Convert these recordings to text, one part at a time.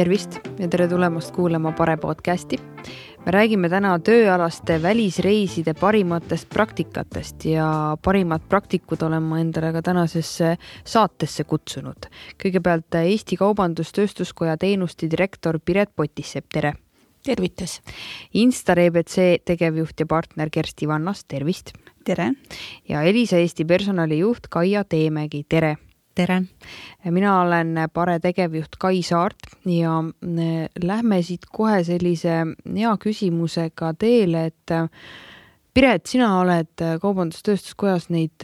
tervist ja tere tulemast kuulama Pare podcasti. me räägime täna tööalaste välisreiside parimatest praktikatest ja parimad praktikud olen ma endale ka tänasesse saatesse kutsunud. kõigepealt Eesti Kaubandus-Tööstuskoja teenuste direktor Piret Potissepp, tere. tervitus. Instar EBC tegevjuht ja partner Kersti Vannas, tervist. tere. ja Elisa Eesti personalijuht Kaia Teemägi, tere tere! mina olen Pare tegevjuht Kai Saart ja äh, lähme siit kohe sellise hea küsimusega teele, et äh, Piret, sina oled äh, Kaubandus-Tööstuskojas neid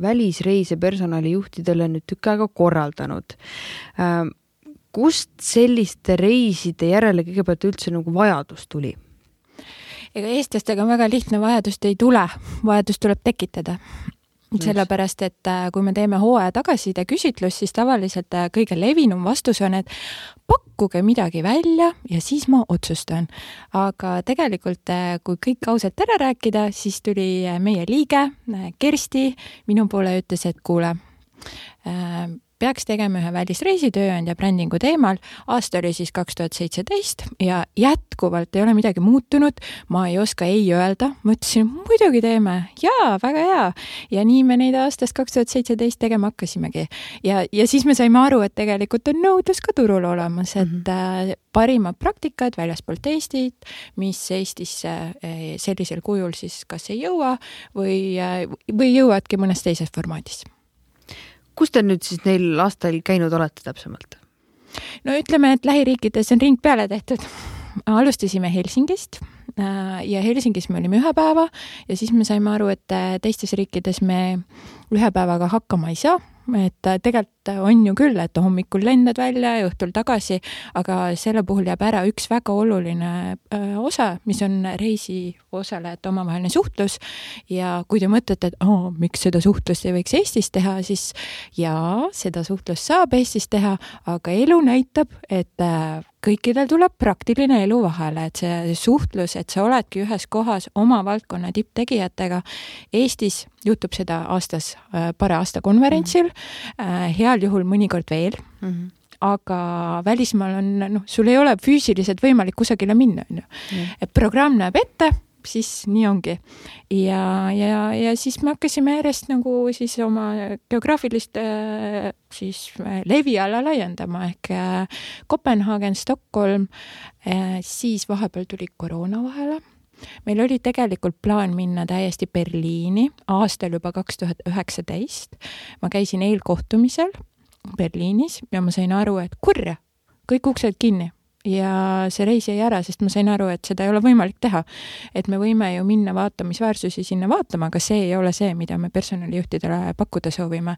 välisreise personalijuhtidele nüüd tükk aega korraldanud. kust selliste reiside järele kõigepealt üldse nagu vajadus tuli? ega eestlastega väga lihtne vajadust ei tule, vajadus tuleb tekitada sellepärast, et äh, kui me teeme hooaja tagasiside küsitlust, siis tavaliselt äh, kõige levinum vastus on, et pakkuge midagi välja ja siis ma otsustan. aga tegelikult, äh, kui kõik ausalt ära rääkida, siis tuli meie liige Kersti minu poole ja ütles, et kuule, peaks tegema ühe välisreisi tööandja brändingu teemal. aasta oli siis kaks tuhat seitseteist ja jätkuvalt ei ole midagi muutunud. ma ei oska ei öelda, ma ütlesin muidugi teeme, jaa, väga hea. ja nii me neid aastast kaks tuhat seitseteist tegema hakkasimegi. ja, ja siis me saime aru, et tegelikult on nõudlus ka turul olemas, et mm -hmm. parimad praktikad väljaspoolt Eestit, mis Eestisse äh, sellisel kujul siis kas ei jõua või, äh, või jõuavadki mõnes teises formaadis kus te nüüd siis neil aastail käinud olete täpsemalt? no ütleme, et lähiriikides on ring peale tehtud. alustasime Helsingist äh, ja Helsingis me olime ühe päeva ja siis me saime aru, et äh, teistes riikides me ühe päevaga hakkama ei saa et äh, tegelikult on ju küll, et hommikul lendad välja ja õhtul tagasi, aga selle puhul jääb ära üks väga oluline äh, osa, mis on reisi osalejate omavaheline suhtlus. ja kui te mõtlete, et oh, miks seda suhtlust ei võiks Eestis teha, siis jaa, seda suhtlust saab Eestis teha, aga elu näitab, et äh, kõikidel tuleb praktiline elu vahele, et see suhtlus, et sa oledki ühes kohas oma valdkonna tipptegijatega. Eestis juhtub seda aastas paari aasta konverentsil mm, -hmm. heal juhul mõnikord veel mm. -hmm aga välismaal on, noh, sul ei ole füüsiliselt võimalik kusagile minna, on ju. et programm näeb ette siis nii ongi. ja, ja, ja siis me hakkasime järjest nagu siis oma geograafilist äh, siis äh, leviala laiendama ehk äh, Kopenhaagen, Stockholm, siis vahepeal tuli koroona vahele meil oli tegelikult plaan minna täiesti Berliini aastal juba kaks tuhat üheksateist. ma käisin eelkohtumisel Berliinis ja ma sain aru, et kurja, kõik uksed kinni ja see reis jäi ära, sest ma sain aru, et seda ei ole võimalik teha. et me võime ju minna vaatamisväärsusi sinna vaatama, aga see ei ole see, mida me personalijuhtidele pakkuda soovime.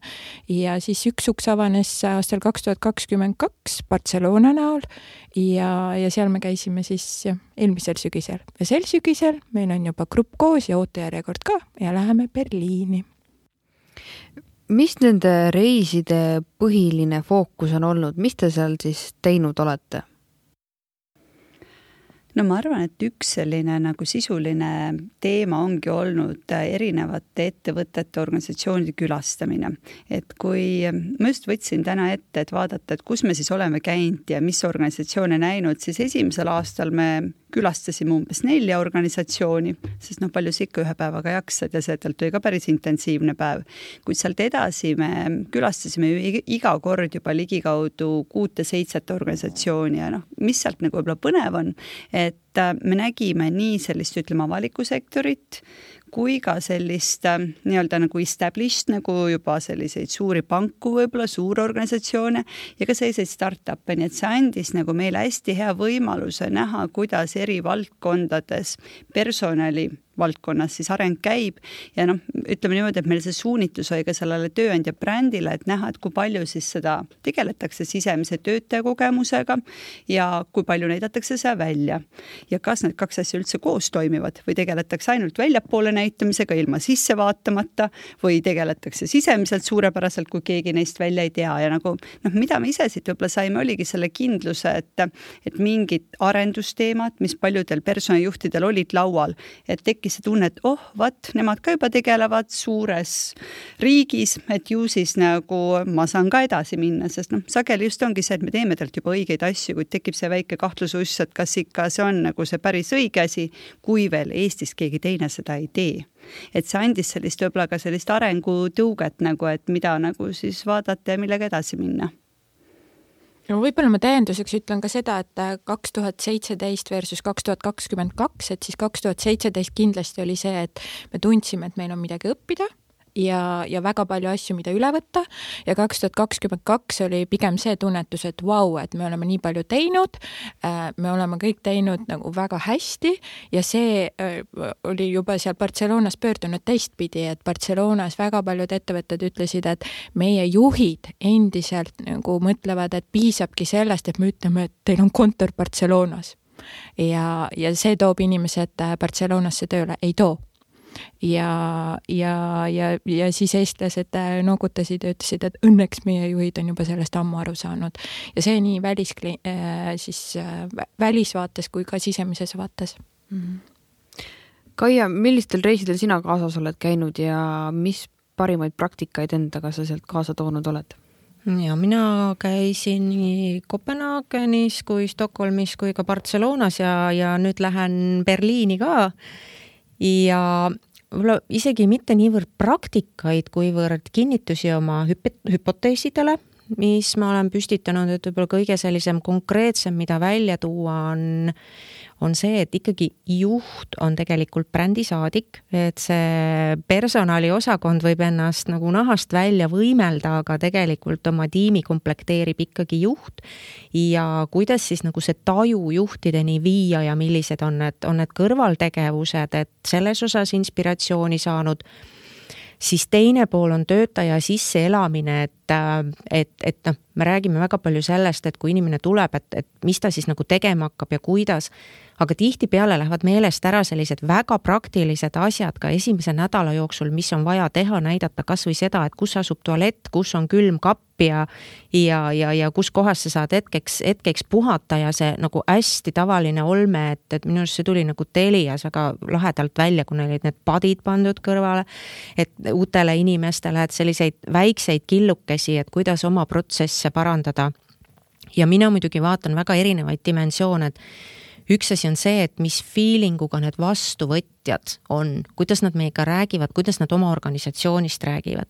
ja siis üks uks avanes aastal kaks tuhat kakskümmend kaks Barcelona näol ja, ja seal me käisime siis jah, eelmisel sügisel ja sel sügisel meil on juba grupp koos ja ootejärjekord ka ja läheme Berliini mis nende reiside põhiline fookus on olnud, mis te seal siis teinud olete? No ma arvan, et üks selline nagu sisuline teema ongi olnud äh, erinevate ettevõtete, organisatsioonide külastamine. et kui, ma just võtsin täna ette, et vaadata, et kus me siis oleme käinud ja mis organisatsioone näinud, siis esimesel aastal me külastasime umbes nelja organisatsiooni, sest noh, palju sa ikka ühe päevaga jaksad ja seetõttu oli ka päris intensiivne päev. kuid sealt edasi me külastasime iga kord juba ligikaudu kuute-seitset organisatsiooni ja noh, mis sealt nagu võib-olla põnev on, et äh, me nägime nii sellist, ütleme, avalikku sektorit kui ka sellist äh, nii-öelda nagu established nagu juba selliseid suuri panku, võib-olla suurorganisatsioone ja ka selliseid startup'e, nii et see andis nagu meile hästi hea võimaluse näha, kuidas eri valdkondades personali valdkonnas siis areng käib ja noh, ütleme niimoodi, et meil see suunitlus oli ka sellele tööandja brändile, et näha, et kui palju siis seda tegeletakse sisemise töötaja kogemusega ja kui palju näidatakse seda välja. ja kas need kaks asja üldse koos toimivad või tegeletakse ainult väljapoole näitamisega ilma sisse vaatamata või tegeletakse sisemiselt suurepäraselt, kui keegi neist välja ei tea ja nagu noh, mida me ise siit võib-olla saime, oligi selle kindluse, et, et mingid arendusteemad, mis paljudel personalijuhtidel olid laual, et tekkis tekkis see tunne, et oh, vot, nemad ka juba tegelevad suures riigis, et ju siis nagu ma saan ka edasi minna, sest noh, sageli just ongi see, et me teeme tegelikult juba õigeid asju, kuid tekib see väike kahtlususs, et kas ikka see on nagu see päris õige asi, kui veel Eestis keegi teine seda ei tee. Et see andis sellist võib-olla ka sellist arengutõuget nagu, et mida nagu siis vaadata ja millega edasi minna no võib-olla ma täienduseks ütlen ka seda, et kaks tuhat seitseteist versus kaks tuhat kakskümmend kaks, et siis kaks tuhat seitseteist kindlasti oli see, et me tundsime, et meil on midagi õppida ja, ja väga palju asju, mida üle võtta. Ja kaks tuhat kakskümmend kaks oli pigem see tunnetus, et vau et me oleme nii palju teinud, äh, me oleme kõik teinud nagu väga hästi. Ja see äh, oli juba seal Barcelonas pöördunud teistpidi, et Barcelonas väga paljud ettevõtted ütlesid, et meie juhid endiselt nagu mõtlevad, et piisabki sellest, et me ütleme, et teil on kontor Barcelonas. Ja, ja see toob inimesed Barcelonasse tööle, ei too ja, ja, ja, ja siis eestlased äh, noogutasid ja ütlesid, et õnneks meie juhid on juba sellest ammu aru saanud. ja see nii välis, äh, siis äh, välisvaates kui ka sisemises vaates mm. -hmm. Kaia, millistel reisidel sina kaasas oled käinud ja mis parimaid praktikaid endaga sa sealt kaasa toonud oled? ja mina käisin nii Kopenhaagenis kui Stockholmis kui ka Barcelonas ja, ja nüüd lähen Berliini ka ja võib-olla isegi mitte niivõrd praktikaid, kuivõrd kinnitusi oma hüp-, hüpoteesidele, mis ma olen püstitanud, et võib-olla kõige sellisem konkreetsem, mida välja tuua, on on see, et ikkagi juht on tegelikult brändisaadik, et see personaliosakond võib ennast nagu nahast välja võimelda, aga tegelikult oma tiimi komplekteerib ikkagi juht. ja kuidas siis nagu see taju juhtideni viia ja millised on need, on need kõrvaltegevused, et selles osas inspiratsiooni saanud siis teine pool on töötaja sisseelamine, et, et, et noh, me räägime väga palju sellest, et kui inimene tuleb, et, et mis ta siis nagu tegema hakkab ja kuidas aga tihtipeale lähevad meelest ära sellised väga praktilised asjad ka esimese nädala jooksul, mis on vaja teha, näidata kasvõi seda, et kus asub tualett, kus on külmkapp ja ja, ja, ja kus kohas sa saad hetkeks, hetkeks puhata ja see nagu hästi tavaline olme, et, et minu arust see tuli nagu Telias väga lahedalt välja, kui neil olid need padid pandud kõrvale, et uutele inimestele, et selliseid väikseid killukesi, et kuidas oma protsesse parandada. Ja mina muidugi vaatan väga erinevaid dimensioone, et üks asi on see, et mis feeling uga need vastuvõtjad on, kuidas nad meiega räägivad, kuidas nad oma organisatsioonist räägivad.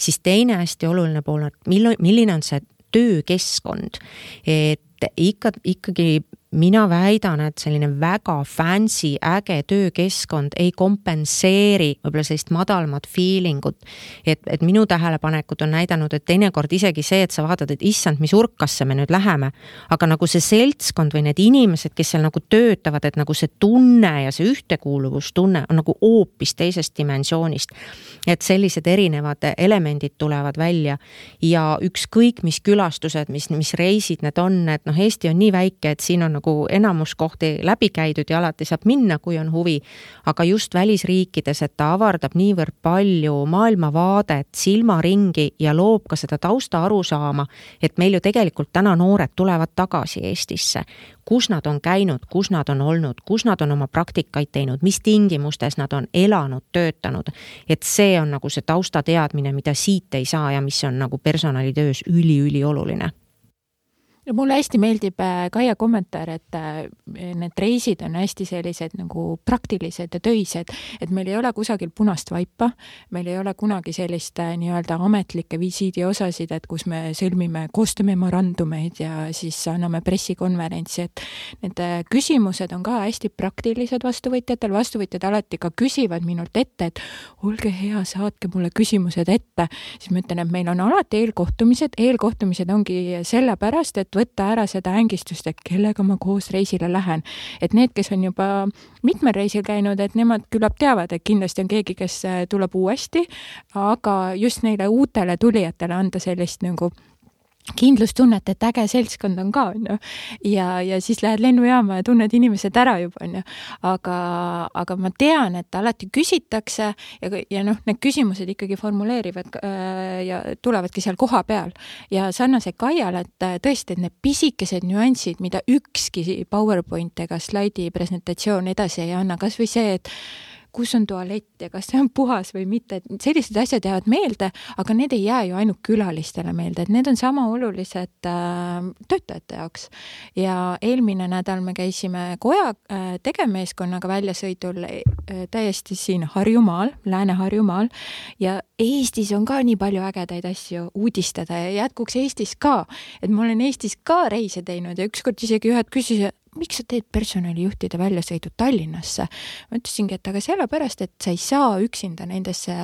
siis teine hästi oluline pool on, et milline, on see töökeskkond. et ikka, ikkagi mina väidan, et selline väga fancy, äge töökeskkond ei kompenseeri võib-olla sellist madalamat feeling ut. et, et minu tähelepanekud on näidanud, et teinekord isegi see, et sa vaatad, et issand, mis urkasse me nüüd läheme, aga nagu see seltskond või need inimesed, kes seal nagu töötavad, et nagu see tunne ja see ühtekuuluvustunne on nagu hoopis teisest dimensioonist. et sellised erinevad elemendid tulevad välja ja ükskõik, mis külastused, mis, mis reisid need on, et noh, Eesti on nii väike, et siin on nagu enamus kohti läbi käidud ja alati saab minna, kui on huvi. aga just välisriikides, et ta avardab niivõrd palju maailmavaadet, silmaringi ja loob ka seda tausta arusaama, et meil ju tegelikult täna noored tulevad tagasi Eestisse. kus nad on käinud, kus nad on olnud, kus nad on oma praktikaid teinud, mis tingimustes nad on elanud, töötanud. et see on nagu see taustateadmine, mida siit ei saa ja mis on nagu personalitöös üliülioluline ja mulle hästi meeldib äh, Kaia kommentaar, et äh, need reisid on hästi sellised nagu praktilised ja töised, et meil ei ole kusagil punast vaipa, meil ei ole kunagi sellist äh, nii-öelda ametlikke visiidiosasid, et kus me sõlmime koostöömemorandumeid ja siis anname pressikonverentsi, et need küsimused on ka hästi praktilised vastuvõtjatel, vastuvõtjad alati ka küsivad minult ette, et olge hea, saatke mulle küsimused ette, siis ma ütlen, et meil on alati eelkohtumised, eelkohtumised ongi sellepärast, et et võtta ära seda ängistust, et kellega ma koos reisile lähen. et need, kes on juba mitmel reisil käinud, et nemad küllap teavad, et kindlasti on keegi, kes äh, tuleb uuesti, aga just neile uutele tulijatele anda sellist nagu kindlustunnet, et äge seltskond on ka, on ju. ja, ja siis lähed lennujaama ja tunned inimesed ära juba, on ju. aga, aga ma tean, et alati küsitakse ja, ja noh, need küsimused ikkagi formuleerivad äh, ja tulevadki seal kohapeal. ja sarnaselt Kaiale, et äh, tõesti, et need pisikesed nüansid, mida ükski PowerPoint ega slaidi presentatsioon edasi ei anna, kas või see, et kus on tualett ja kas see on puhas või mitte, et sellised asjad jäävad meelde, aga need ei jää ju ainult külalistele meelde, et need on sama olulised äh, töötajate jaoks. ja eelmine nädal me käisime koja äh, tegevmeeskonnaga väljasõidul äh, täiesti siin Harjumaal, Lääne-Harjumaal ja Eestis on ka nii palju ägedaid asju uudistada ja jätkuks Eestis ka, et ma olen Eestis ka reise teinud ja ükskord isegi ühed küsisid, miks sa teed personalijuhtide väljasõidud Tallinnasse? ma ütlesingi, et aga sellepärast, et sa ei saa üksinda nendesse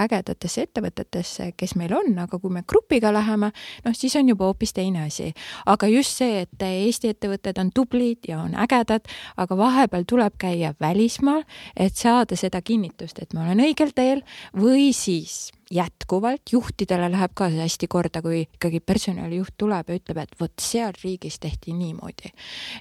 ägedatesse ettevõtetesse, kes meil on, aga kui me grupiga läheme, noh, siis on juba hoopis teine asi. aga just see, et Eesti ettevõtted on tublid ja on ägedad, aga vahepeal tuleb käia välismaal, et saada seda kinnitust, et ma olen õigel teel või siis jätkuvalt, juhtidele läheb ka see hästi korda, kui ikkagi personalijuht tuleb ja ütleb, et vot seal riigis tehti niimoodi.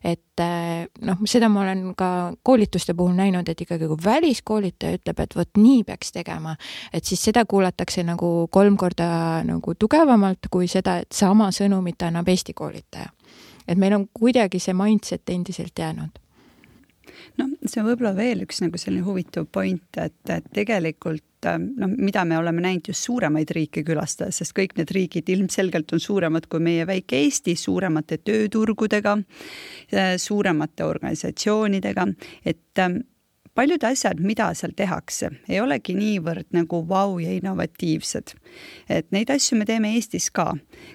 et eh, noh, seda ma olen ka koolituste puhul näinud, et ikkagi kui väliskoolitaja ütleb, et vot nii peaks tegema, et siis seda kuulatakse nagu kolm korda nagu tugevamalt kui seda, et sama sõnumit annab Eesti koolitaja. et meil on kuidagi see mindset endiselt jäänud noh, see on võib-olla veel üks nagu selline huvitav point, et, et tegelikult noh, mida me oleme näinud just suuremaid riike külastades, sest kõik need riigid ilmselgelt on suuremad kui meie väike Eesti, suuremate tööturgudega, suuremate organisatsioonidega, et paljud asjad, mida seal tehakse, ei olegi niivõrd nagu vau ja innovatiivsed. et neid asju me teeme Eestis ka,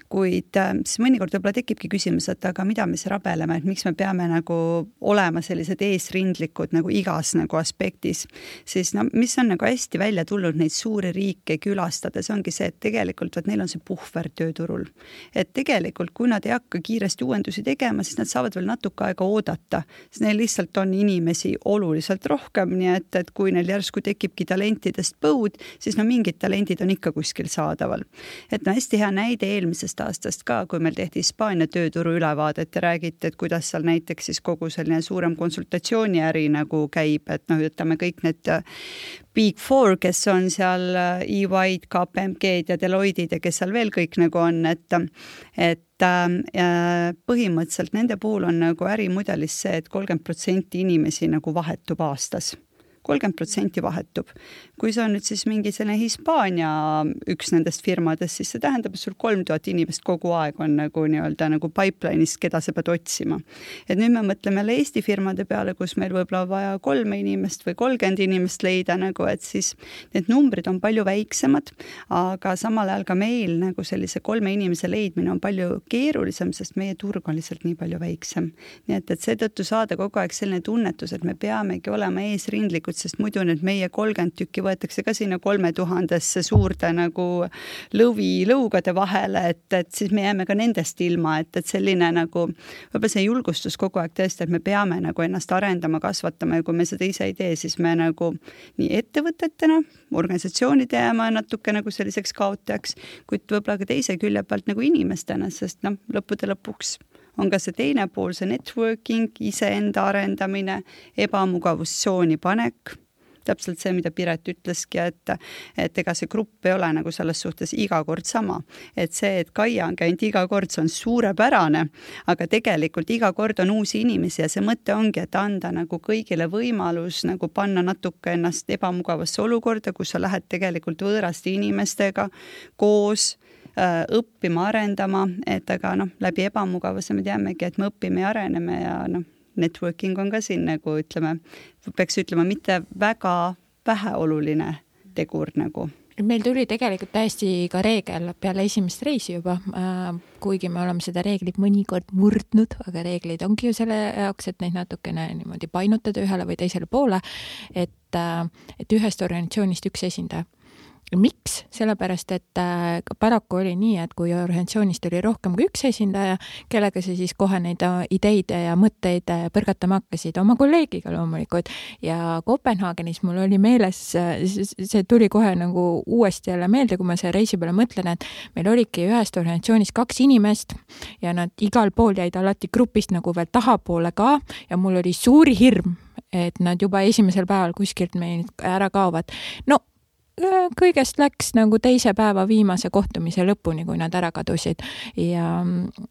kuid äh, siis mõnikord võib-olla tekibki küsimus, et aga mida me siis rabeleme, et miks me peame nagu olema sellised eesrindlikud nagu igas nagu aspektis. siis no mis on nagu hästi välja tulnud neid suuri riike külastades, ongi see, et tegelikult vot neil on see puhver tööturul. et tegelikult, kui nad ei hakka kiiresti uuendusi tegema, siis nad saavad veel natuke aega oodata, sest neil lihtsalt on inimesi oluliselt rohkem rohkem, nii et, et kui neil järsku tekibki talentidest põud, siis no mingid talendid on ikka kuskil saadaval. et no hästi hea näide eelmisest aastast ka, kui meil tehti Hispaania tööturu ülevaadet ja räägiti, et kuidas seal näiteks siis kogu selline suurem konsultatsiooniäri nagu käib, et noh, ütleme kõik need Big Four, kes on seal äh, EY-d, KPMG-d ja Deloitte'id ja kes seal veel kõik nagu on, et, et äh, põhimõtteliselt nende puhul on nagu ärimudelis see et, et kolmkümmend protsenti inimesi nagu vahetub aastas kolmkümmend protsenti vahetub. kui see on nüüd siis mingi selline Hispaania üks nendest firmadest, siis see tähendab, et sul kolm tuhat inimest kogu aeg on nagu nii-öelda nagu pipeline'is, keda sa pead otsima. et nüüd me mõtleme jälle Eesti firmade peale, kus meil võib-olla vaja kolme inimest või kolmkümmend inimest leida nagu, et siis need numbrid on palju väiksemad, aga samal ajal ka meil nagu sellise kolme inimese leidmine on palju keerulisem, sest meie turg on lihtsalt nii palju väiksem. nii et, et seetõttu saada kogu aeg selline tunnetus, et me peamegi olema eesrindlikud tegelikult, sest muidu need meie kolmkümmend tükki võetakse ka sinna kolme tuhandesse suurde nagu lõvilõugade vahele, et, et siis me jääme ka nendest ilma, et, et selline nagu võib-olla see julgustus kogu aeg tõesti, et me peame nagu ennast arendama, kasvatama ja kui me seda ise ei tee, siis me nagu nii ettevõtetena, organisatsioonid jääme natuke nagu selliseks kaotajaks, kuid võib-olla ka teise külje pealt nagu inimestena, sest noh, lõppude lõpuks on ka see teine pool, see networking, iseenda arendamine, ebamugavustsooni panek täpselt see, mida Piret ütleski, et, et ega see grupp ei ole nagu selles suhtes iga kord sama. et see, et Kaia on käinud iga kord, see on suurepärane, aga tegelikult iga kord on uusi inimesi ja see mõte ongi, et anda nagu kõigile võimalus nagu panna natuke ennast ebamugavasse olukorda, kus sa lähed tegelikult võõraste inimestega koos õppima, arendama, et aga noh, läbi ebamugavuse me teamegi, et me õpime ja areneme ja noh, networking on ka siin nagu ütleme, peaks ütlema, mitte väga väheoluline tegur nagu. Meil tuli tegelikult täiesti ka reegel peale esimest reisi juba äh,, kuigi me oleme seda reeglit mõnikord murdnud, aga reeglid ongi ju selle jaoks, et neid natukene niimoodi painutada ühele või teisele poole, et äh,, et ühest organisatsioonist üks esindaja miks, sellepärast et äh, paraku oli nii, et kui organisatsioonist oli rohkem kui üks esindaja, kellega sa siis kohe neid äh, ideid ja mõtteid äh, põrgatama hakkasid, oma kolleegiga loomulikult. ja Kopenhaagenis mul oli meeles, see tuli kohe nagu uuesti jälle meelde, kui ma selle reisi peale mõtlen, et meil oligi ühest organisatsioonist kaks inimest ja nad igal pool jäid alati grupist nagu veel tahapoole ka ja mul oli suur hirm, et nad juba esimesel päeval kuskilt meil ära kaovad. no kõigest läks nagu teise päeva viimase kohtumise lõpuni, kui nad ära kadusid ja,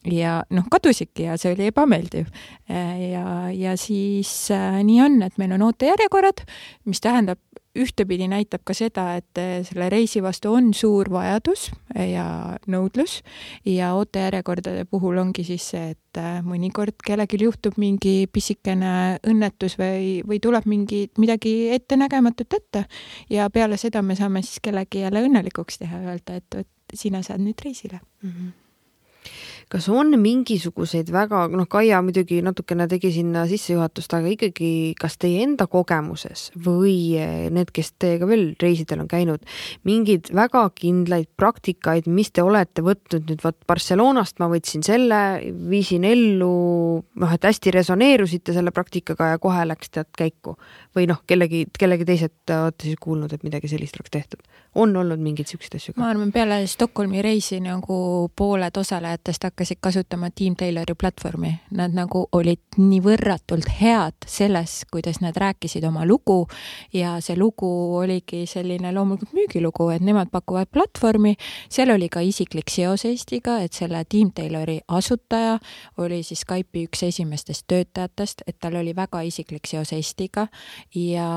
ja noh, kadusidki ja see oli ebameeldiv. ja, ja siis äh, nii on, et meil on ootejärjekorrad, mis tähendab ühtepidi näitab ka seda, et eh, selle reisi vastu on suur vajadus ja nõudlus. Ja ootejärjekordade puhul ongi siis see, et eh, mõnikord kellelgi juhtub mingi pisikene õnnetus või, või tuleb mingi, midagi ettenägematut ette. Ja peale seda me saame siis kellegi jälle õnnelikuks teha öelda, et, et sina saad nüüd reisile. Mm. -hmm kas on mingisuguseid väga, noh, Kaia muidugi natukene tegi sinna sissejuhatust, aga ikkagi, kas teie enda kogemuses või need, kes teiega veel reisidel on käinud, mingeid väga kindlaid praktikaid, mis te olete võtnud nüüd vot Barcelonast ma võtsin selle, viisin ellu, noh, et hästi resoneerusite selle praktikaga ja kohe läks tead käiku või noh, kellegi, kellegi teiselt olete siis kuulnud, et midagi sellist oleks tehtud? on olnud mingeid siukseid asju ka? ma arvan, peale Stockholmi reisi nagu pooled osalejatest hakkasid kasutama Team Taylori platvormi. Nad nagu olid nii võrratult head selles, kuidas nad rääkisid oma lugu ja see lugu oligi selline loomulikult müügilugu, et nemad pakuvad platvormi, seal oli ka isiklik seos Eestiga, et selle Team Taylori asutaja oli siis Skype'i üks esimestest töötajatest, et tal oli väga isiklik seos Eestiga ja,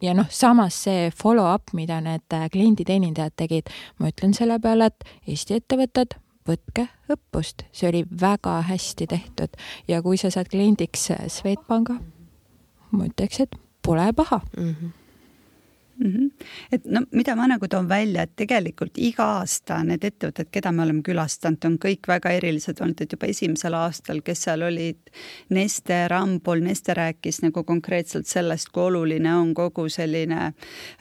ja noh, samas see follow-up, mida need klienditeenindajad tegid, ma ütlen selle peale, et Eesti ettevõtted, võtke õppust, see oli väga hästi tehtud. Ja kui sa saad kliendiks Swedbanka, ma ütleks, et pole paha. Mm. -hmm mm. -hmm. et no mida ma nagu toon välja, et tegelikult iga aasta need ettevõtted, keda me oleme külastanud, on kõik väga erilised olnud, et juba esimesel aastal, kes seal olid, Neste, Rambol, Neste rääkis nagu konkreetselt sellest, kui oluline on kogu selline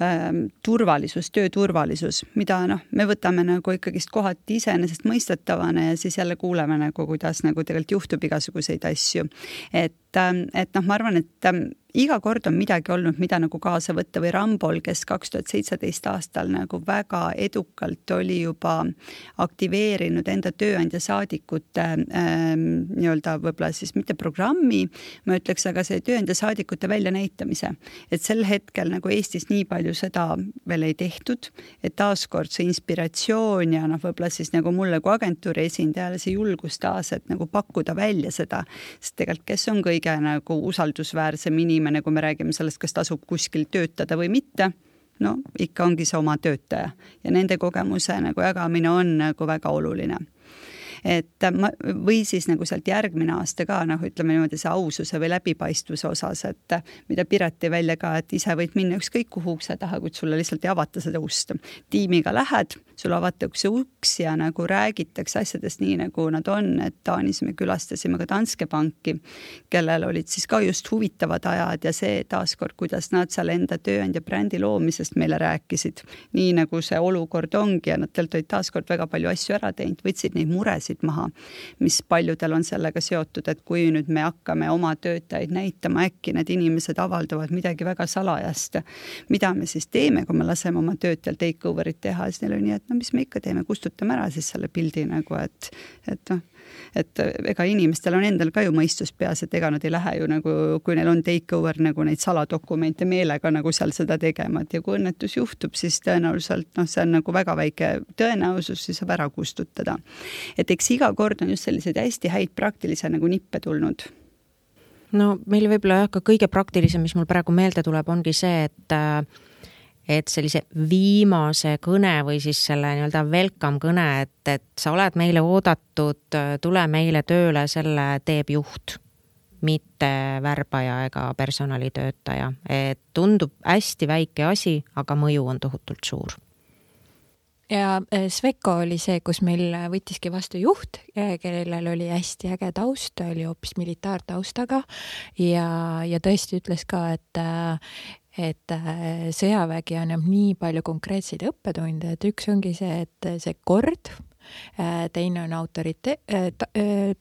ähm, turvalisus, tööturvalisus, mida noh, me võtame nagu ikkagist kohati iseenesestmõistetavana ja siis jälle kuuleme nagu, kuidas nagu tegelikult juhtub igasuguseid asju. et, ähm, et noh, ma arvan, et ähm, iga kord on midagi olnud, mida nagu kaasa võtta või Rambol, kes kaks tuhat seitseteist aastal nagu väga edukalt oli juba aktiveerinud enda tööandja saadikute ähm, nii-öelda võib-olla siis mitte programmi, ma ütleks, aga see tööandja saadikute väljanäitamise. et sel hetkel nagu Eestis nii palju seda veel ei tehtud, et taaskord see inspiratsioon ja noh, võib-olla siis nagu mulle kui agentuuri esindajale see julgus taas, et nagu pakkuda välja seda, sest tegelikult kes on kõige nagu usaldusväärsem inimene, inimene, kui me räägime sellest, kas tasub kuskil töötada või mitte, no ikka ongi see oma töötaja ja nende kogemuse nagu jagamine on nagu väga oluline et ma, või siis nagu sealt järgmine aasta ka noh, ütleme niimoodi see aususe või läbipaistvuse osas, et mida Piret tõi välja ka, et ise võid minna ükskõik kuhu ukse taha, kuid sulle lihtsalt ei avata seda ust. tiimiga lähed, sulle avatakse uks ja nagu räägitakse asjadest nii, nagu nad on, et Taanis me külastasime ka Danske Banki, kellel olid siis ka just huvitavad ajad ja see taaskord, kuidas nad seal enda tööandja brändi loomisest meile rääkisid. nii nagu see olukord ongi ja nad tegelikult olid taaskord väga palju asju ära teinud, võtsid neid muresid maha, mis paljudel on sellega seotud, et kui nüüd me hakkame oma töötajaid näitama, äkki need inimesed avaldavad midagi väga salajast. mida me siis teeme, kui me laseme oma töötajal take over'it teha, siis neil on nii, et no mis me ikka teeme, kustutame ära siis selle pildi nagu, et, et noh et ega inimestel on endal ka ju mõistus peas, et ega nad ei lähe ju nagu, kui neil on take over nagu neid saladokumente meelega nagu seal seda tegema, et ja kui õnnetus juhtub, siis tõenäoliselt noh, see on nagu väga väike tõenäosus, siis saab ära kustutada. et eks iga kord on just selliseid hästi häid praktilisi nagu nippe tulnud no meil võib-olla jah, ka kõige praktilisem, mis mul praegu meelde tuleb, ongi see, et äh, et sellise viimase kõne või siis selle nii-öelda welcome kõne, et, et sa oled meile oodatud, tule meile tööle, selle teeb juht, mitte värbaja ega personalitöötaja. et tundub hästi väike asi, aga mõju on tohutult suur ja eh, Sveko oli see, kus meil võttiski vastu juht, eh, kellel oli hästi äge taust, ta oli hoopis militaartaustaga ja, ja tõesti ütles ka, et eh, et äh, sõjavägi annab nii palju konkreetseid õppetunde, et üks ongi see, et see kord, äh, teine on autoriteet, äh,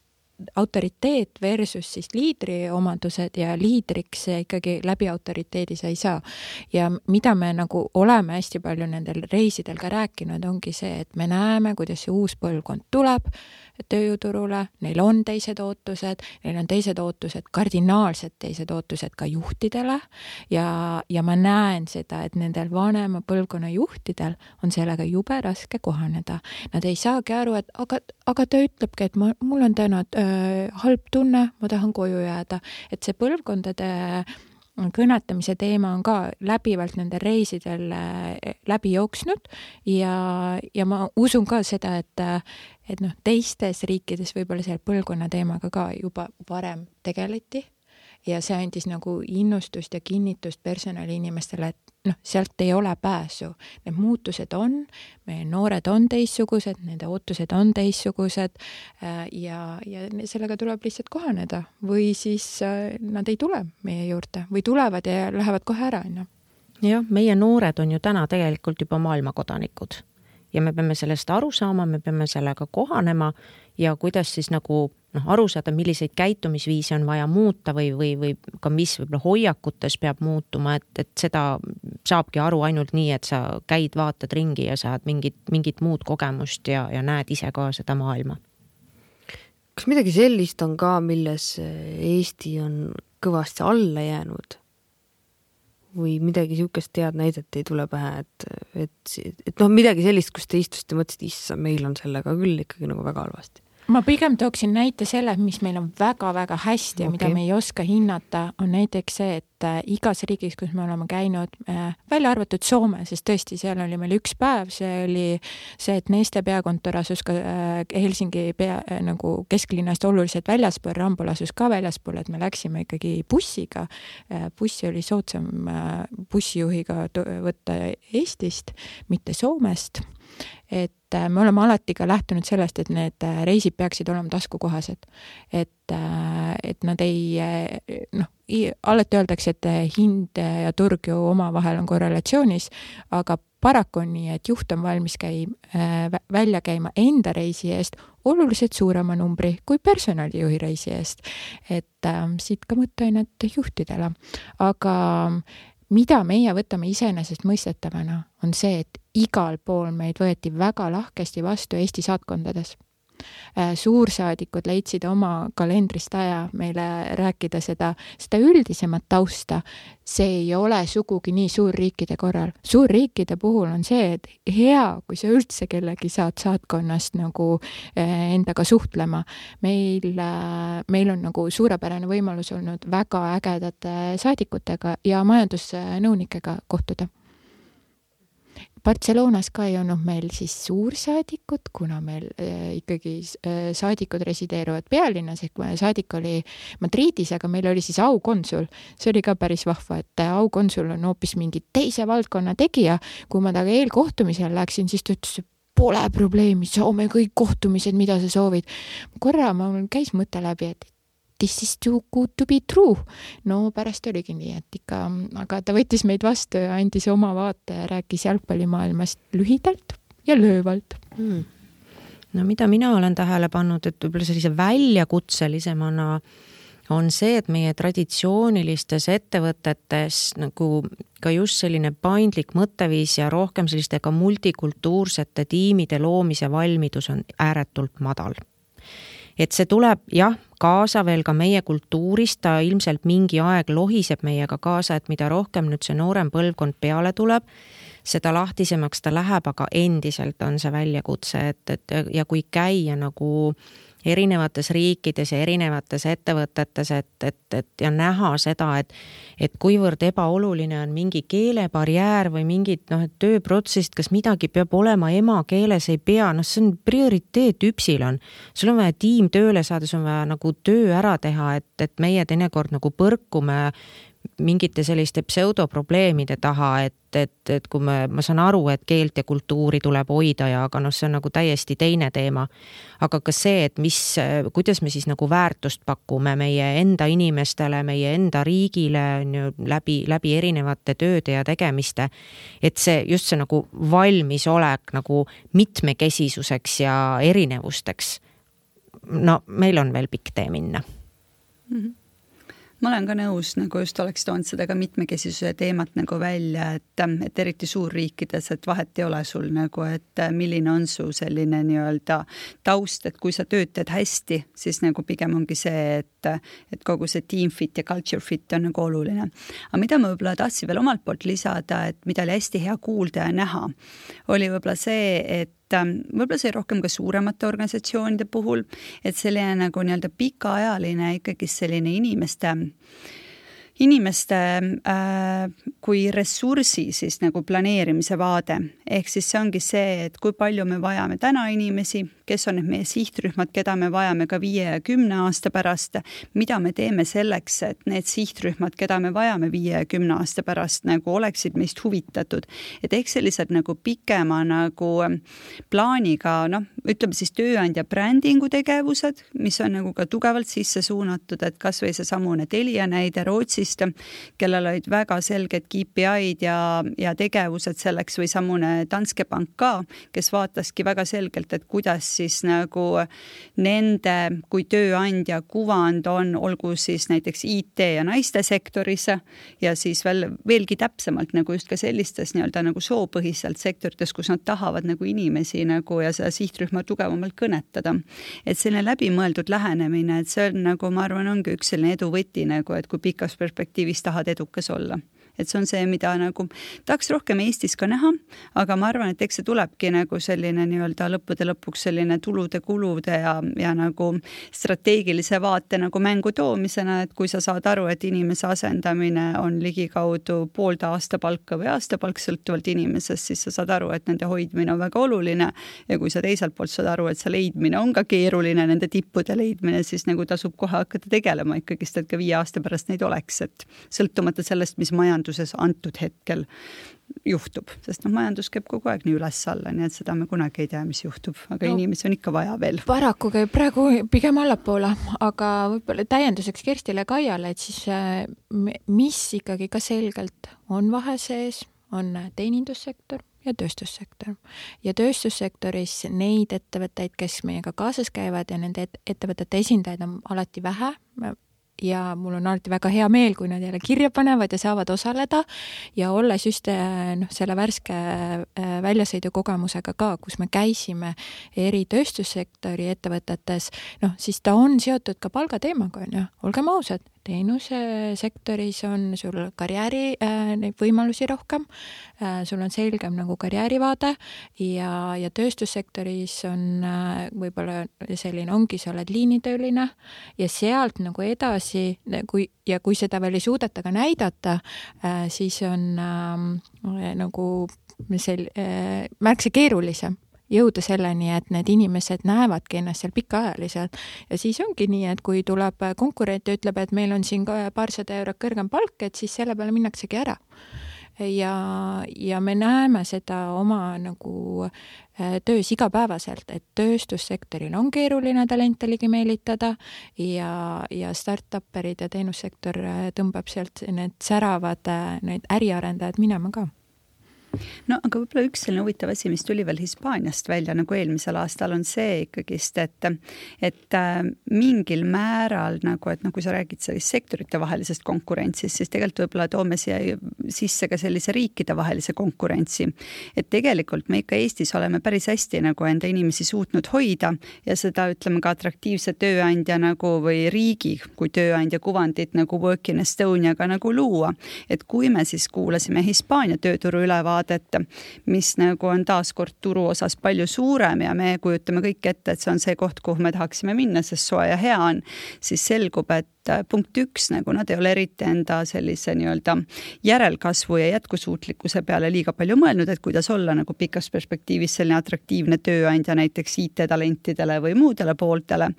autoriteet versus siis liidri omadused ja liidriks ikkagi läbi autoriteedi sa ei saa. ja mida me nagu oleme hästi palju nendel reisidel ka rääkinud, ongi see, et me näeme, kuidas see uus põlvkond tuleb tööjõuturule, neil on teised ootused, neil on teised ootused, kardinaalselt teised ootused ka juhtidele ja, ja ma näen seda, et nendel vanema põlvkonna juhtidel on sellega jube raske kohaneda. Nad ei saagi aru, et aga, aga ta ütlebki, et ma, mul on täna äh, halb tunne, ma tahan koju jääda, et see põlvkondade äh, kõnetamise teema on ka läbivalt nendel reisidel äh, läbi jooksnud ja, ja ma usun ka seda, et, et noh, teistes riikides võib-olla selle põlvkonna teemaga ka juba varem tegeleti ja see andis nagu innustust ja kinnitust personaliinimestele, et noh, sealt ei ole pääsu. Need muutused on, meie noored on teistsugused, nende ootused on teistsugused äh, ja, ja sellega tuleb lihtsalt kohaneda või siis äh, nad ei tule meie juurde või tulevad ja lähevad kohe ära, on ju. jah, meie noored on ju täna tegelikult juba maailmakodanikud ja me peame sellest aru saama, me peame sellega kohanema ja kuidas siis nagu noh, aru saada, milliseid käitumisviise on vaja muuta või, või, või ka mis võib-olla hoiakutes peab muutuma, et, et seda saabki aru ainult nii, et sa käid, vaatad ringi ja saad mingit, mingit muud kogemust ja, ja näed ise ka seda maailma. kas midagi sellist on ka, milles Eesti on kõvasti alla jäänud? Või midagi niisugust head näidet ei tule pähe, et, et, et noh, midagi sellist, kus te istusite mõtlesite, issand, meil on sellega küll ikkagi nagu väga halvasti ma pigem tooksin näite selle, mis meil on väga-väga hästi ja okay. mida me ei oska hinnata, on näiteks see, et äh, igas riigis, kus me oleme käinud äh,, välja arvatud Soome, sest tõesti, seal oli meil üks päev, see oli see, et Neste peakontor asus ka äh, Helsingi pea nagu kesklinnast oluliselt väljaspool, Rambol asus ka väljaspool, et me läksime ikkagi bussiga bussi oli soodsam bussijuhiga võtta Eestist, mitte Soomest et äh, me oleme alati ka lähtunud sellest, et need äh, reisid peaksid olema taskukohased. et, äh, et nad ei noh, alati öeldakse, et hind ja turg ju omavahel on korrelatsioonis, aga paraku on nii, et juht on valmis käi-, välja käima enda reisi eest oluliselt suurema numbri kui personalijuhi reisi eest. et äh, siit ka mõtteainet juhtidele. aga mida meie võtame iseenesestmõistetavana, on see, et igal pool meid võeti väga lahkesti vastu Eesti saatkondades suursaadikud leidsid oma kalendrist aja meile rääkida seda, seda üldisemat tausta. see ei ole sugugi nii suurriikide korral. suurriikide puhul on see, et hea, kui sa üldse kellegi saad saatkonnast nagu äh, endaga suhtlema. meil, äh, meil on nagu suurepärane võimalus olnud väga ägedate saadikutega ja majandusnõunikega kohtuda Barcelonas ka ei olnud meil siis suursaadikut, kuna meil äh, ikkagi äh, saadikud resideeruvad pealinnas ehk saadik oli Madridis, aga meil oli siis aukonsul. see oli ka päris vahva, et äh, aukonsul on hoopis mingi teise valdkonna tegija. kui ma temaga eelkohtumisele läksin, siis ta ütles, pole probleemi, saame kõik kohtumised, mida sa soovid. korra mul käis mõte läbi, et this is too good to be true. no pärast oligi nii, et ikka, aga ta võttis meid vastu ja andis oma vaate ja rääkis jalgpallimaailmast lühidalt ja löövalt mm. no mida mina olen tähele pannud, et võib-olla sellise väljakutselisemana on see, et meie traditsioonilistes ettevõtetes nagu ka just selline paindlik mõtteviis ja rohkem selliste ka multikultuursete tiimide loomise valmidus on ääretult madal et see tuleb jah, kaasa veel ka meie kultuurist, ta ilmselt mingi aeg lohiseb meiega kaasa, et mida rohkem nüüd see noorem põlvkond peale tuleb, seda lahtisemaks ta läheb, aga endiselt on see väljakutse, et, et ja kui käia nagu äh, erinevates riikides ja erinevates ettevõtetes, et, et, et ja näha seda, et et kuivõrd ebaoluline on mingi keelebarjäär või mingid noh, et tööprotsessid, kas midagi peab olema emakeeles, ei pea, noh, see on prioriteet üpsilon. sul on vaja tiim tööle saada, sul on vaja nagu töö ära teha, et, et meie teinekord nagu põrkume mingite selliste pseudoprobleemide taha, et, et, et kui me, ma saan aru, et keelt ja kultuuri tuleb hoida ja, aga noh, see on nagu täiesti teine teema. aga ka see, et mis, kuidas me siis nagu väärtust pakume meie enda inimestele, meie enda riigile on ju läbi, läbi erinevate tööde ja tegemiste. et see just see nagu valmisolek nagu mitmekesisuseks ja erinevusteks no meil on veel pikk tee minna mm. -hmm ma olen ka nõus, nagu just oleks toonud seda ka mitmekesisuse teemat nagu välja, et, et eriti suurriikides, et vahet ei ole sul nagu, et milline on su selline nii-öelda taust, et kui sa töötad hästi, siis nagu pigem ongi see, et, et kogu see team fit ja culture fit on nagu oluline. aga mida ma võib-olla tahtsin veel omalt poolt lisada, et mida oli hästi hea kuulda ja näha, oli võib-olla see, et võib-olla see rohkem ka suuremate organisatsioonide puhul, et selline nagu nii-öelda pikaajaline ikkagi selline inimeste inimeste äh, kui ressursi siis nagu planeerimise vaade, ehk siis see ongi see, et kui palju me vajame täna inimesi, kes on need meie sihtrühmad, keda me vajame ka viie ja kümne aasta pärast, mida me teeme selleks, et need sihtrühmad, keda me vajame viie ja kümne aasta pärast, nagu oleksid meist huvitatud. et ehk sellised nagu pikema nagu plaaniga, noh, ütleme siis tööandja brändingu tegevused, mis on nagu ka tugevalt sisse suunatud, et kasvõi seesamune Telia näide Rootsist, kellel olid väga selged KPI-d ja, ja tegevused selleks või samune Danske Bank ka, kes vaataski väga selgelt, et kuidas siis nagu nende kui tööandja kuvand on, olgu siis näiteks IT ja naiste sektoris ja siis veel veelgi täpsemalt nagu just ka sellistes nii-öelda nagu soopõhiselt sektorites, kus nad tahavad nagu inimesi nagu ja seda sihtrühma tugevamalt kõnetada. et selline läbimõeldud lähenemine, et see on nagu ma arvan, ongi üks selline edu võti nagu, et kui pikas perspektiivis tahad edukas olla et see on see, mida nagu tahaks rohkem Eestis ka näha, aga ma arvan, et eks see tulebki nagu selline nii-öelda lõppude lõpuks selline tulude-kulude ja, ja nagu strateegilise vaate nagu mängu toomisena, et kui sa saad aru, et inimese asendamine on ligikaudu poolde aastapalka või aastapalk sõltuvalt inimesest, siis sa saad aru, et nende hoidmine on väga oluline. Ja kui sa teiselt poolt saad aru, et see leidmine on ka keeruline, nende tippude leidmine, siis nagu tasub kohe hakata tegelema ikkagist, et ka viie aasta pärast neid oleks, et sõltumata sellest, mis majandus majanduses antud hetkel juhtub, sest noh, majandus käib kogu aeg nii üles-alla, nii et seda me kunagi ei tea, mis juhtub, aga no, inimesi on ikka vaja veel. paraku käib praegu pigem allapoole, aga võib-olla täienduseks Kerstile Kaiale, et siis äh, mis ikkagi ka selgelt on vahe sees, on teenindussektor ja tööstussektor. ja tööstussektoris neid ettevõtteid, kes meiega kaasas käivad ja nende ettevõtete esindajaid on alati vähe, ja mul on alati väga hea meel, kui nad jälle kirja panevad ja saavad osaleda ja olles just noh, selle värske eh, väljasõidukogemusega ka, kus me käisime eri tööstussektori ettevõtetes, noh, siis ta on seotud ka palgateemaga, on ju, olgem ausad, teenusesektoris on sul karjääri äh, võimalusi rohkem äh,, sul on selgem nagu karjäärivaade ja, ja tööstussektoris on äh, võib-olla selline ongi, sa oled liinitööline ja sealt nagu edasi, kui ja kui seda veel ei suudeta ka näidata äh,, siis on äh, nagu sel- äh,, märksa keerulisem jõuda selleni, et need inimesed näevadki ennast seal pikaajaliselt. ja siis ongi nii, et kui tuleb konkurent ja ütleb, et meil on siin paarsada eurot kõrgem palk, et siis selle peale minnaksegi ära. ja, ja me näeme seda oma nagu äh, töös igapäevaselt, et tööstussektoril on keeruline talente ligi meelitada ja, ja startup'erid ja teenussektor äh, tõmbab sealt need säravad, äh, need äriarendajad minema ka no aga võib-olla üks selline huvitav asi, mis tuli veel Hispaaniast välja nagu eelmisel aastal, on see ikkagist, et, et äh, mingil määral nagu, et noh, kui sa räägid sellist sektoritevahelisest konkurentsist, siis tegelikult võib-olla toome siia sisse ka sellise riikidevahelise konkurentsi. et tegelikult me ikka Eestis oleme päris hästi nagu enda inimesi suutnud hoida ja seda ütleme ka atraktiivse tööandja nagu või riigi kui tööandja kuvandit nagu Work in Estoniaga nagu luua. et kui me siis kuulasime Hispaania tööturu ülevaadet, ülevaadet, mis nagu on taaskord turu osas palju suurem ja me kujutame kõik ette, et see on see koht, kuhu me tahaksime minna, sest soe ja hea on, siis selgub, et punkt üks, nagu nad ei ole eriti enda sellise nii-öelda järelkasvu ja jätkusuutlikkuse peale liiga palju mõelnud, et kuidas olla nagu pikas perspektiivis selline atraktiivne tööandja näiteks IT-talentidele või muudele pooltele.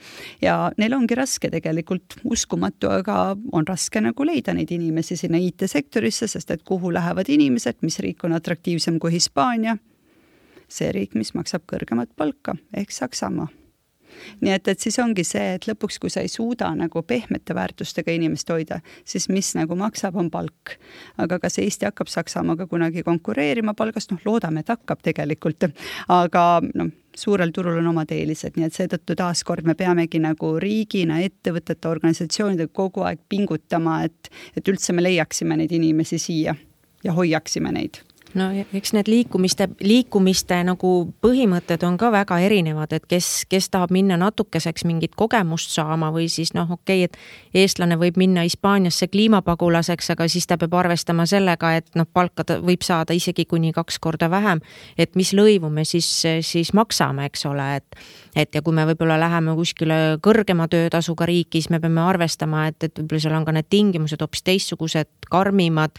ja neil ongi raske tegelikult, uskumatu, aga on raske nagu leida neid inimesi sinna IT-sektorisse, sest et kuhu lähevad inimesed, mis riik on atraktiivsem kui Hispaania, see riik, mis maksab kõrgemat palka ehk Saksamaa nii et, et siis ongi see, et lõpuks, kui sa ei suuda nagu pehmete väärtustega inimest hoida, siis mis nagu maksab, on palk. aga kas Eesti hakkab Saksamaaga kunagi konkureerima palgast, noh, loodame, et hakkab tegelikult, aga noh, suurel turul on omad eelised, nii et seetõttu taaskord me peamegi nagu riigina, ettevõtete, organisatsioonidega kogu aeg pingutama, et, et üldse me leiaksime neid inimesi siia ja hoiaksime neid no eks need liikumiste, liikumiste nagu põhimõtted on ka väga erinevad, et kes, kes tahab minna natukeseks mingit kogemust saama või siis noh, okei okay,, et eestlane võib minna Hispaaniasse kliimapagulaseks, aga siis ta peab arvestama sellega, et noh, palka ta võib saada isegi kuni kaks korda vähem. et mis lõivu me siis, siis maksame, eks ole, et et ja kui me võib-olla läheme kuskile kõrgema töötasuga riiki, siis me peame arvestama, et, et võib-olla seal on ka need tingimused hoopis teistsugused, karmimad,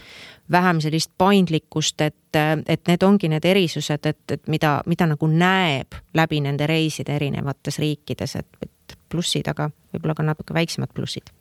vähem sellist paindlikkust, et, et need ongi need erisused, et, et mida, mida nagu näeb läbi nende reiside erinevates riikides, et, et plussid, aga võib-olla ka natuke väiksemad plussid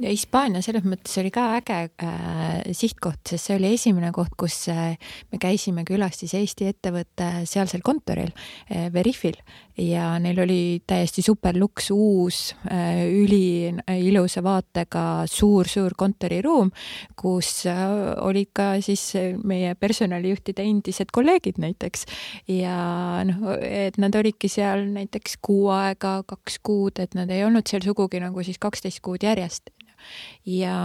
Hispaania selles mõttes oli ka äge äh, sihtkoht, sest see oli esimene koht, kus äh, me käisime külas siis Eesti ettevõtte sealsel kontoril äh, Veriffil. Ja neil oli täiesti super luks, uus äh,, üliilusa vaatega suur-suur kontoriruum, kus äh, olid ka siis meie personalijuhtide endised kolleegid näiteks. Ja noh, et nad olidki seal näiteks kuu aega, kaks kuud, et nad ei olnud seal sugugi nagu siis kaksteist kuud järjest ja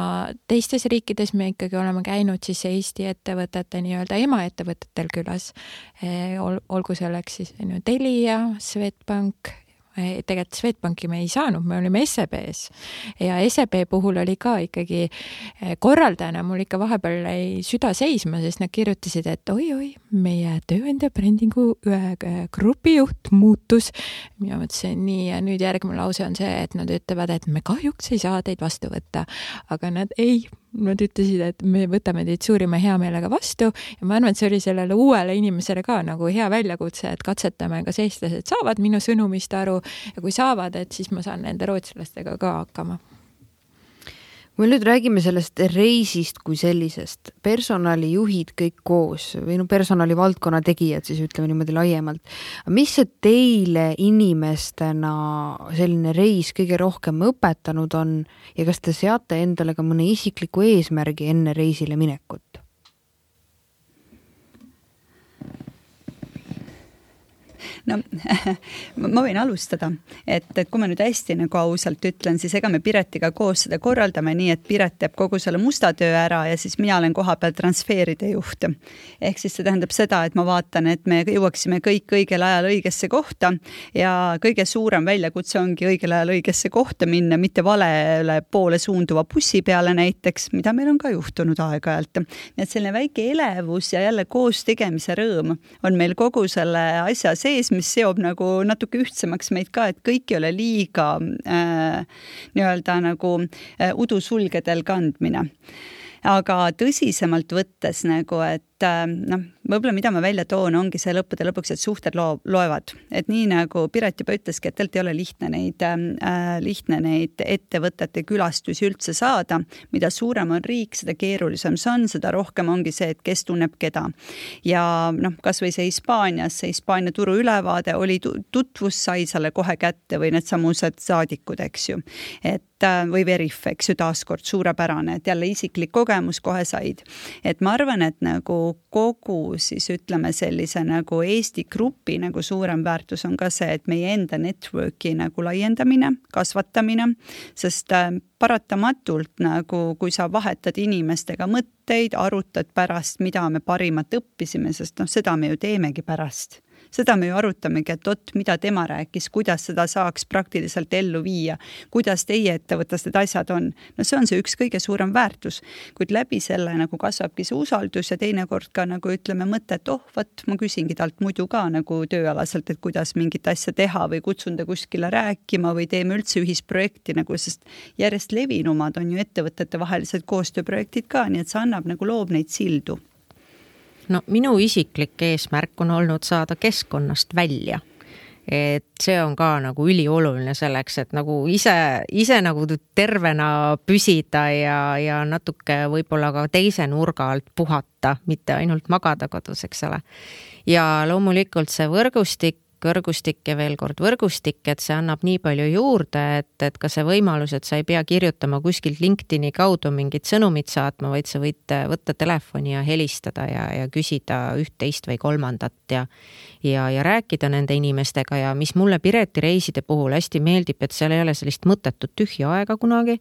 teistes riikides me ikkagi oleme käinud siis Eesti ettevõtete nii-öelda emaettevõtetel külas, eh, olgu selleks siis on ju Telia, Swedbank tegelikult Swedbanki me ei saanud, me olime SEB-s ja SEB puhul oli ka ikkagi eh, korraldajana mul ikka vahepeal jäi süda seisma, sest nad kirjutasid, et oi-oi, meie tööandja brändingu grupijuht muutus. mina mõtlesin nii ja nüüd järgmine lause on see, et nad ütlevad, et me kahjuks ei saa teid vastu võtta, aga nad ei nad ütlesid, et me võtame teid suurima heameelega vastu ja ma arvan, et see oli sellele uuele inimesele ka nagu hea väljakutse, et katsetame, kas eestlased saavad minu sõnumist aru ja kui saavad, et siis ma saan nende rootslastega ka hakkama kui me nüüd räägime sellest reisist kui sellisest, personalijuhid kõik koos või no personalivaldkonna tegijad siis ütleme niimoodi laiemalt, mis see teile inimestena selline reis kõige rohkem õpetanud on ja kas te seate endale ka mõne isikliku eesmärgi enne reisile minekut? No ma võin alustada, et, et kui ma nüüd hästi nagu ausalt ütlen, siis ega me Piretiga koos seda korraldame nii, et Piret teeb kogu selle musta töö ära ja siis mina olen kohapeal transferide juht. ehk siis see tähendab seda, et ma vaatan, et me jõuaksime kõik õigel ajal õigesse kohta ja kõige suurem väljakutse ongi õigel ajal õigesse kohta minna, mitte valele poole suunduva bussi peale näiteks, mida meil on ka juhtunud aeg-ajalt. nii et selline väike elevus ja jälle koos tegemise rõõm on meil kogu selle asja sees, mis seob nagu natuke ühtsemaks meid ka, et kõik ei ole liiga äh, nii-öelda nagu äh, udusulgedel kandmine. Aga tõsisemalt võttes nagu, et äh, noh, võib-olla mida ma välja toon, ongi see lõppude lõpuks, et suhted loo-, loevad. et nii nagu Piret juba ütleski, et tegelikult ei ole lihtne neid äh,, lihtne neid ettevõtete külastusi üldse saada. mida suurem on riik, seda keerulisem see on, seda rohkem ongi see, et kes tunneb keda. ja noh, kasvõi see Hispaanias, see Hispaania turu ülevaade oli tutvus, sai selle kohe kätte või needsamused saadikud, eks ju. et äh, või Veriff, eks ju, taaskord suurepärane, et jälle isiklik kogemus kohe said. et ma arvan, et nagu kogu siis ütleme sellise nagu Eesti grupi nagu suurem väärtus on ka see, et meie enda network'i nagu laiendamine, kasvatamine, sest äh, paratamatult nagu, kui sa vahetad inimestega mõtteid, arutad pärast, mida me parimat õppisime, sest noh, seda me ju teemegi pärast seda me ju arutamegi, et vot, mida tema rääkis, kuidas seda saaks praktiliselt ellu viia, kuidas teie ettevõttes need asjad on. no see on see üks kõige suurem väärtus, kuid läbi selle nagu kasvabki see usaldus ja teinekord ka nagu ütleme mõte, et oh, vot ma küsingi talt muidu ka nagu tööalaselt, et kuidas mingit asja teha või kutsun ta kuskile rääkima või teeme üldse ühisprojekti nagu, sest järjest levinumad on ju ettevõtetevahelised koostööprojektid ka, nii et see annab nagu, loob neid sildu no minu isiklik eesmärk on olnud saada keskkonnast välja et see on ka nagu ülioluline selleks, et nagu ise, ise nagu tervena püsida ja, ja natuke võib-olla ka teise nurga alt puhata, mitte ainult magada kodus, eks ole. ja loomulikult see võrgustik võrgustik ja veel kord võrgustik, et see annab nii palju juurde, et, et ka see võimalus, et sa ei pea kirjutama kuskilt LinkedIni kaudu mingit sõnumit saatma, vaid sa võid võtta telefoni ja helistada ja, ja küsida üht-teist või kolmandat ja ja, ja rääkida nende inimestega ja mis mulle Pireti reiside puhul hästi meeldib, et seal ei ole sellist mõttetut tühja aega kunagi,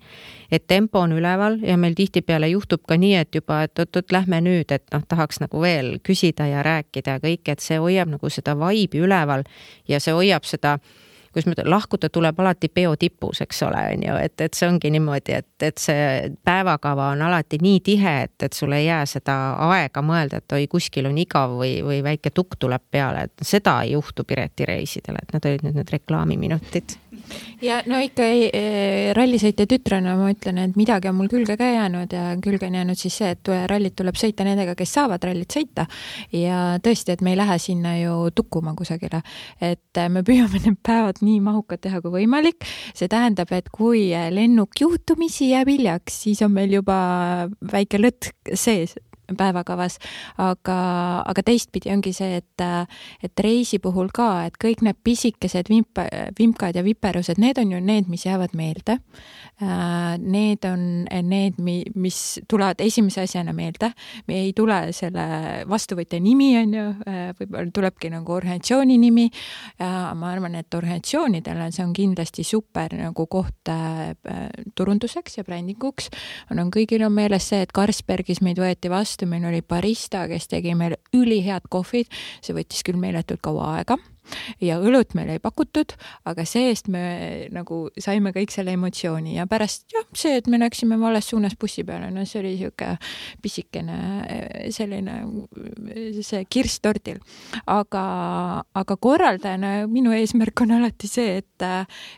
et tempo on üleval ja meil tihtipeale juhtub ka nii, et juba, et oot-oot, lähme nüüd, et noh, tahaks nagu veel küsida ja rääkida ja kõike, et see hoiab nagu seda vaibi üleval ja see hoiab seda ma ütlen, lahkuda tuleb alati peo tipus, eks ole, on ju, et, et see ongi niimoodi, et, et see päevakava on alati nii tihe, et, et sul ei jää seda aega mõelda, et oi, kuskil on igav või, või väike tukk tuleb peale, et seda ei juhtu Pireti reisidel, et need olid nüüd need reklaamiminutid ja no ikka rallisõitja tütrena ma ütlen, et midagi on mul külge ka jäänud ja külge on jäänud siis see, et rallit tuleb sõita nendega, kes saavad rallit sõita. ja tõesti, et me ei lähe sinna ju tukkuma kusagile, et me püüame need päevad nii mahukad teha kui võimalik. see tähendab, et kui lennuk juhtumisi jääb hiljaks, siis on meil juba väike lõtk sees päevakavas, aga, aga teistpidi ongi see, et, et reisi puhul ka, et kõik need pisikesed vimp, vimkad ja viperused, need on ju need, mis jäävad meelde. Need on need, mis tulevad esimese asjana meelde. me ei tule selle vastuvõtja nimi, on ju, võib-olla tulebki nagu organisatsiooni nimi. ma arvan, et organisatsioonidele see on kindlasti super nagu koht turunduseks ja brändinguks. on kõigil on meeles see, et Carlsbergis meid võeti vastu vastu, meil oli barista, kes tegi meile ülihead kohvid, see võttis küll meeletult kaua aega ja õlut meile ei pakutud, aga see-eest me nagu saime kõik selle emotsiooni ja pärast jah, see, et me läksime vales suunas bussi peale, no see oli niisugune pisikene selline see kirss tordil. aga, aga korraldajana minu eesmärk on alati see, et,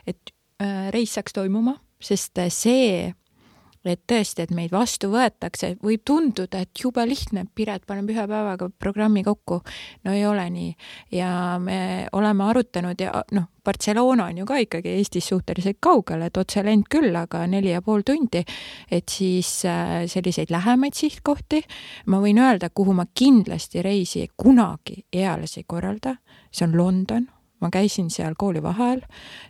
et äh, reis saaks toimuma, sest see et tõesti, et meid vastu võetakse, võib tunduda, et jube lihtne, Piret paneb ühe päevaga programmi kokku. no ei ole nii. Ja me oleme arutanud ja noh, Barcelona on ju ka ikkagi Eestist suhteliselt kaugel, et otselend küll, aga neli ja pool tundi. et siis äh, selliseid lähemaid sihtkohti. Ma võin öelda, kuhu ma kindlasti reisi kunagi eales ei korralda, see on London ma käisin seal koolivaheajal,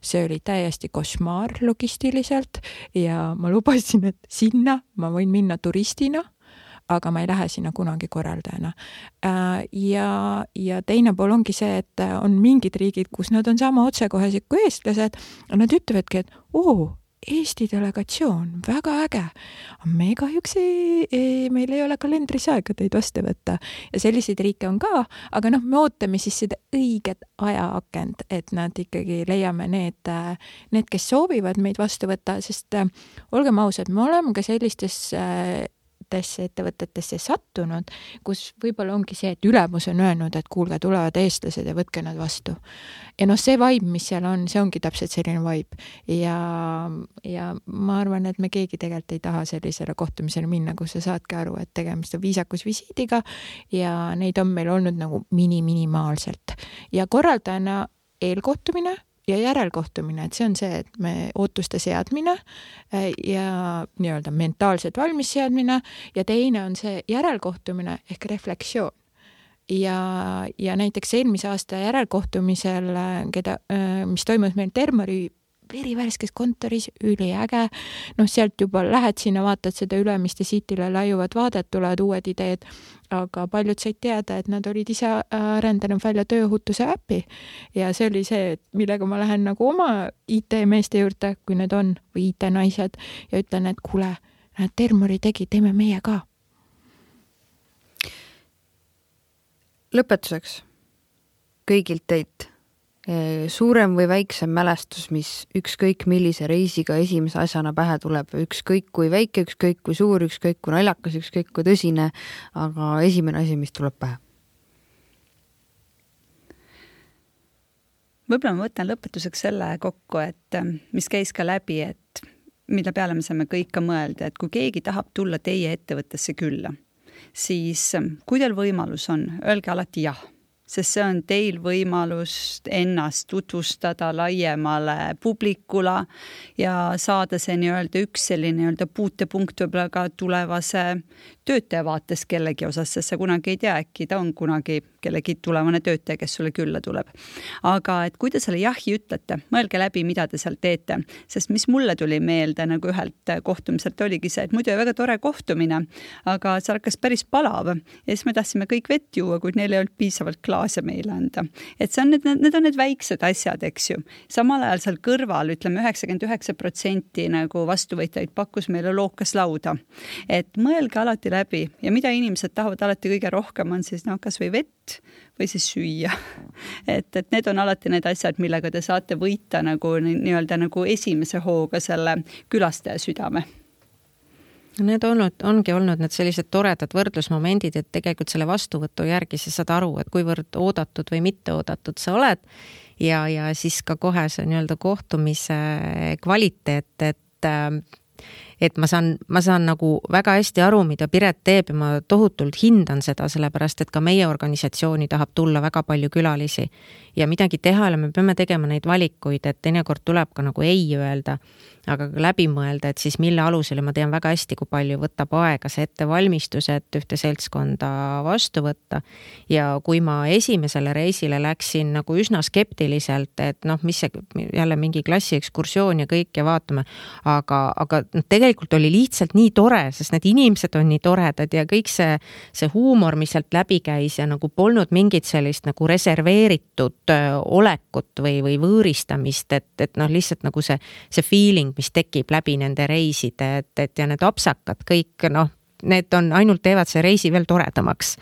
see oli täiesti košmaar logistiliselt ja ma lubasin, et sinna ma võin minna turistina, aga ma ei lähe sinna kunagi korraldajana. Äh, ja, ja teine pool ongi see, et on mingid riigid, kus nad on sama otsekohesed kui eestlased, nad ütlevadki, et oo, Eesti delegatsioon, väga äge. me kahjuks ei, ei, meil ei ole kalendris aega teid vastu võtta ja selliseid riike on ka, aga noh, me ootame siis seda õiget ajaakent, et nad ikkagi leiame need, need, kes soovivad meid vastu võtta, sest olgem ausad, me oleme ka sellistes suurtesse ettevõtetesse sattunud, kus võib-olla ongi see, et ülemus on öelnud, et kuulge, tulevad eestlased ja võtke nad vastu. ja noh, see vibe, mis seal on, see ongi täpselt selline vibe ja, ja ma arvan, et me keegi tegelikult ei taha sellisele kohtumisele minna, kus sa saadki aru, et tegemist on viisakusvisiidiga ja neid on meil olnud nagu mini-minimaalselt ja korraldajana eelkohtumine ja järelkohtumine, et see on see, et me ootuste seadmine äh, ja nii-öelda mentaalselt valmis seadmine ja teine on see järelkohtumine ehk reflektsioon ja, ja näiteks eelmise aasta järelkohtumisel, keda, äh, mis toimus meil Termari verivärskes kontoris, üliäge. noh, sealt juba lähed sinna, vaatad seda Ülemiste siitile laiuvat vaadet, tulevad uued ideed, aga paljud said teada, et nad olid ise arendanud välja tööohutuse äpi ja see oli see, millega ma lähen nagu oma IT-meeste juurde, kui need on, või IT-naised ja ütlen, et kuule, näed, Termori tegi, teeme meie ka. lõpetuseks kõigilt teilt suurem või väiksem mälestus, mis ükskõik millise reisiga esimese asjana pähe tuleb, ükskõik kui väike, ükskõik kui suur, ükskõik kui naljakas, ükskõik kui tõsine, aga esimene asi, mis tuleb pähe? võib-olla ma võtan lõpetuseks selle kokku, et mis käis ka läbi, et mille peale me saame kõik ka mõelda, et kui keegi tahab tulla teie ettevõttesse külla, siis kui teil võimalus on, öelge alati jah sest see on teil võimalus ennast tutvustada laiemale publikule ja saada see nii-öelda üks selline nii-öelda puutepunkt võib-olla ka tulevase töötaja vaates kellegi osas, sest sa kunagi ei tea, äkki ta on kunagi kellegi tulevane töötaja, kes sulle külla tuleb. aga et kui te selle jahi ütlete, mõelge läbi, mida te seal teete, sest mis mulle tuli meelde nagu ühelt kohtumiselt oligi see, et muidu väga tore kohtumine, aga see hakkas päris palav ja siis me tahtsime kõik vett juua, kuid neil ei olnud piisavalt klaase meile anda. et see on need, need on need väiksed asjad, eks ju. samal ajal seal kõrval ütleme üheksakümmend üheksa protsenti nagu vastuvõtjaid pakkus meile lookaslauda. et mõelge alati läbi ja mida inimesed tahavad alati kõige rohkem, on siis noh, kasvõi vett või siis süüa. et, et need on alati need asjad, millega te saate võita nagu nii-öelda nagu esimese hooga selle külastaja südame. Need olnud, ongi olnud need sellised toredad võrdlusmomendid, et tegelikult selle vastuvõtu järgi sa saad aru, et kuivõrd oodatud või mitte oodatud sa oled. Ja, ja siis ka kohe see nii-öelda kohtumise kvaliteet, et et ma saan, ma saan nagu väga hästi aru, mida Piret teeb ja ma tohutult hindan seda, sellepärast et ka meie organisatsiooni tahab tulla väga palju külalisi. ja midagi teha ei ole, me peame tegema neid valikuid, et teinekord tuleb ka nagu ei öelda aga ka läbi mõelda, et siis mille alusel ja ma tean väga hästi, kui palju võtab aega see ettevalmistus, et ühte seltskonda vastu võtta. ja kui ma esimesele reisile läksin nagu üsna skeptiliselt, et noh, mis see jälle mingi klassiekskursioon ja kõik ja vaatame, aga, aga noh, tegelikult oli lihtsalt nii tore, sest need inimesed on nii toredad ja kõik see, see huumor, mis sealt läbi käis ja nagu polnud mingit sellist nagu reserveeritud olekut või, või võõristamist, et, et noh, lihtsalt nagu see, see feeling, mis tekib läbi nende reiside, et, et ja need apsakad kõik noh, need on, ainult teevad see reisi veel toredamaks.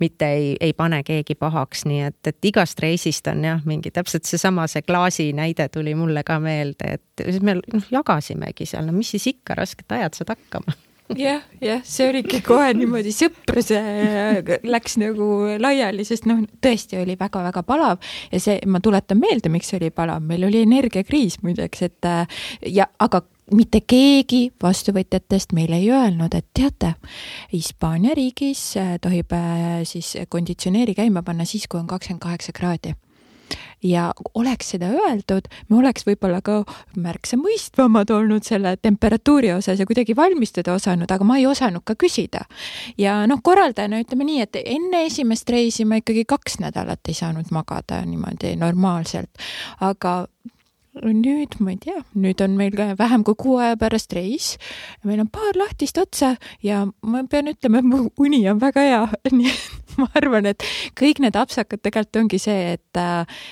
mitte ei, ei pane keegi pahaks, nii et, et igast reisist on jah, mingi täpselt seesama, see klaasi näide tuli mulle ka meelde, et siis me noh, jagasimegi seal, no mis siis ikka, rasked ajad saad hakkama. Jah, jah, see oligi kohe niimoodi, sõprus läks nagu laiali, sest noh, tõesti oli väga-väga palav. Ja see, ma tuletan meelde, miks oli palav, meil oli energiakriis muideks, et ja aga mitte keegi vastuvõtjatest meile ei öelnud, et teate, Hispaania riigis tohib äh, siis konditsioneeri käima panna siis, kui on kakskümmend kaheksa kraadi ja oleks seda öeldud, me oleks võib-olla ka märksa mõistvamad olnud selle temperatuuri osas ja kuidagi valmistuda osanud, aga ma ei osanud ka küsida. ja noh, korraldajana ütleme nii, et enne esimest reisi ma ikkagi kaks nädalat ei saanud magada niimoodi normaalselt, aga nüüd ma ei tea, nüüd on meil ka vähem kui kuu aja pärast reis. meil on paar lahtist otsa ja ma pean ütlema, et mu uni on väga hea nii et ma arvan, et kõik need apsakad tegelikult ongi see, et,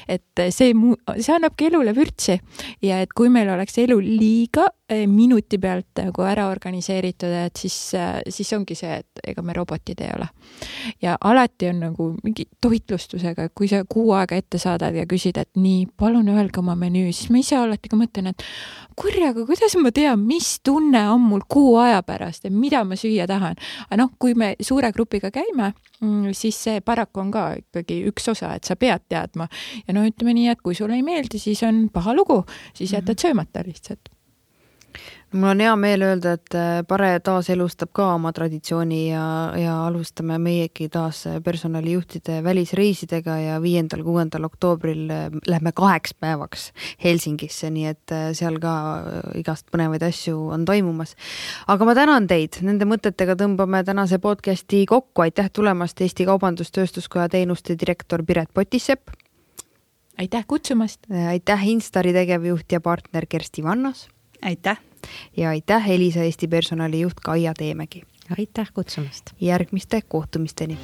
et see, see annabki elule vürtsi ja et kui meil oleks elu liiga eh, minuti pealt nagu ära organiseeritud, et siis, siis ongi see, et ega me robotid ei ole. ja alati on nagu mingi toitlustusega, kui sa kuu aega ette saadad ja küsid, et nii, palun öelge oma menüü, siis ma ise alati ka mõtlen, et kurjaga, kuidas ma tean, mis tunne on mul kuu aja pärast ja mida ma süüa tahan. aga noh, kui me suure grupiga käime, mm, siis see paraku on ka ikkagi üks osa, et sa pead teadma. ja no ütleme nii, et kui sulle ei meeldi, siis on paha lugu, siis jätad mhm. söömata lihtsalt mul on hea meel öelda, et äh, Pare taaselustab ka oma traditsiooni ja, ja alustame meiegi taas personalijuhtide välisreisidega ja viiendal, kuuendal oktoobril äh, lähme kaheks päevaks Helsingisse, nii et äh, seal ka igast põnevaid asju on toimumas. aga ma tänan teid, nende mõtetega tõmbame tänase podcasti kokku, aitäh tulemast, Eesti Kaubandus-Tööstuskoja teenuste direktor Piret Potissepp. aitäh kutsumast. aitäh Instari tegevjuht ja partner Kersti Vannos. aitäh ja aitäh, Elisa Eesti personalijuht Kaia Teemägi. aitäh kutsumast. järgmiste kohtumisteni.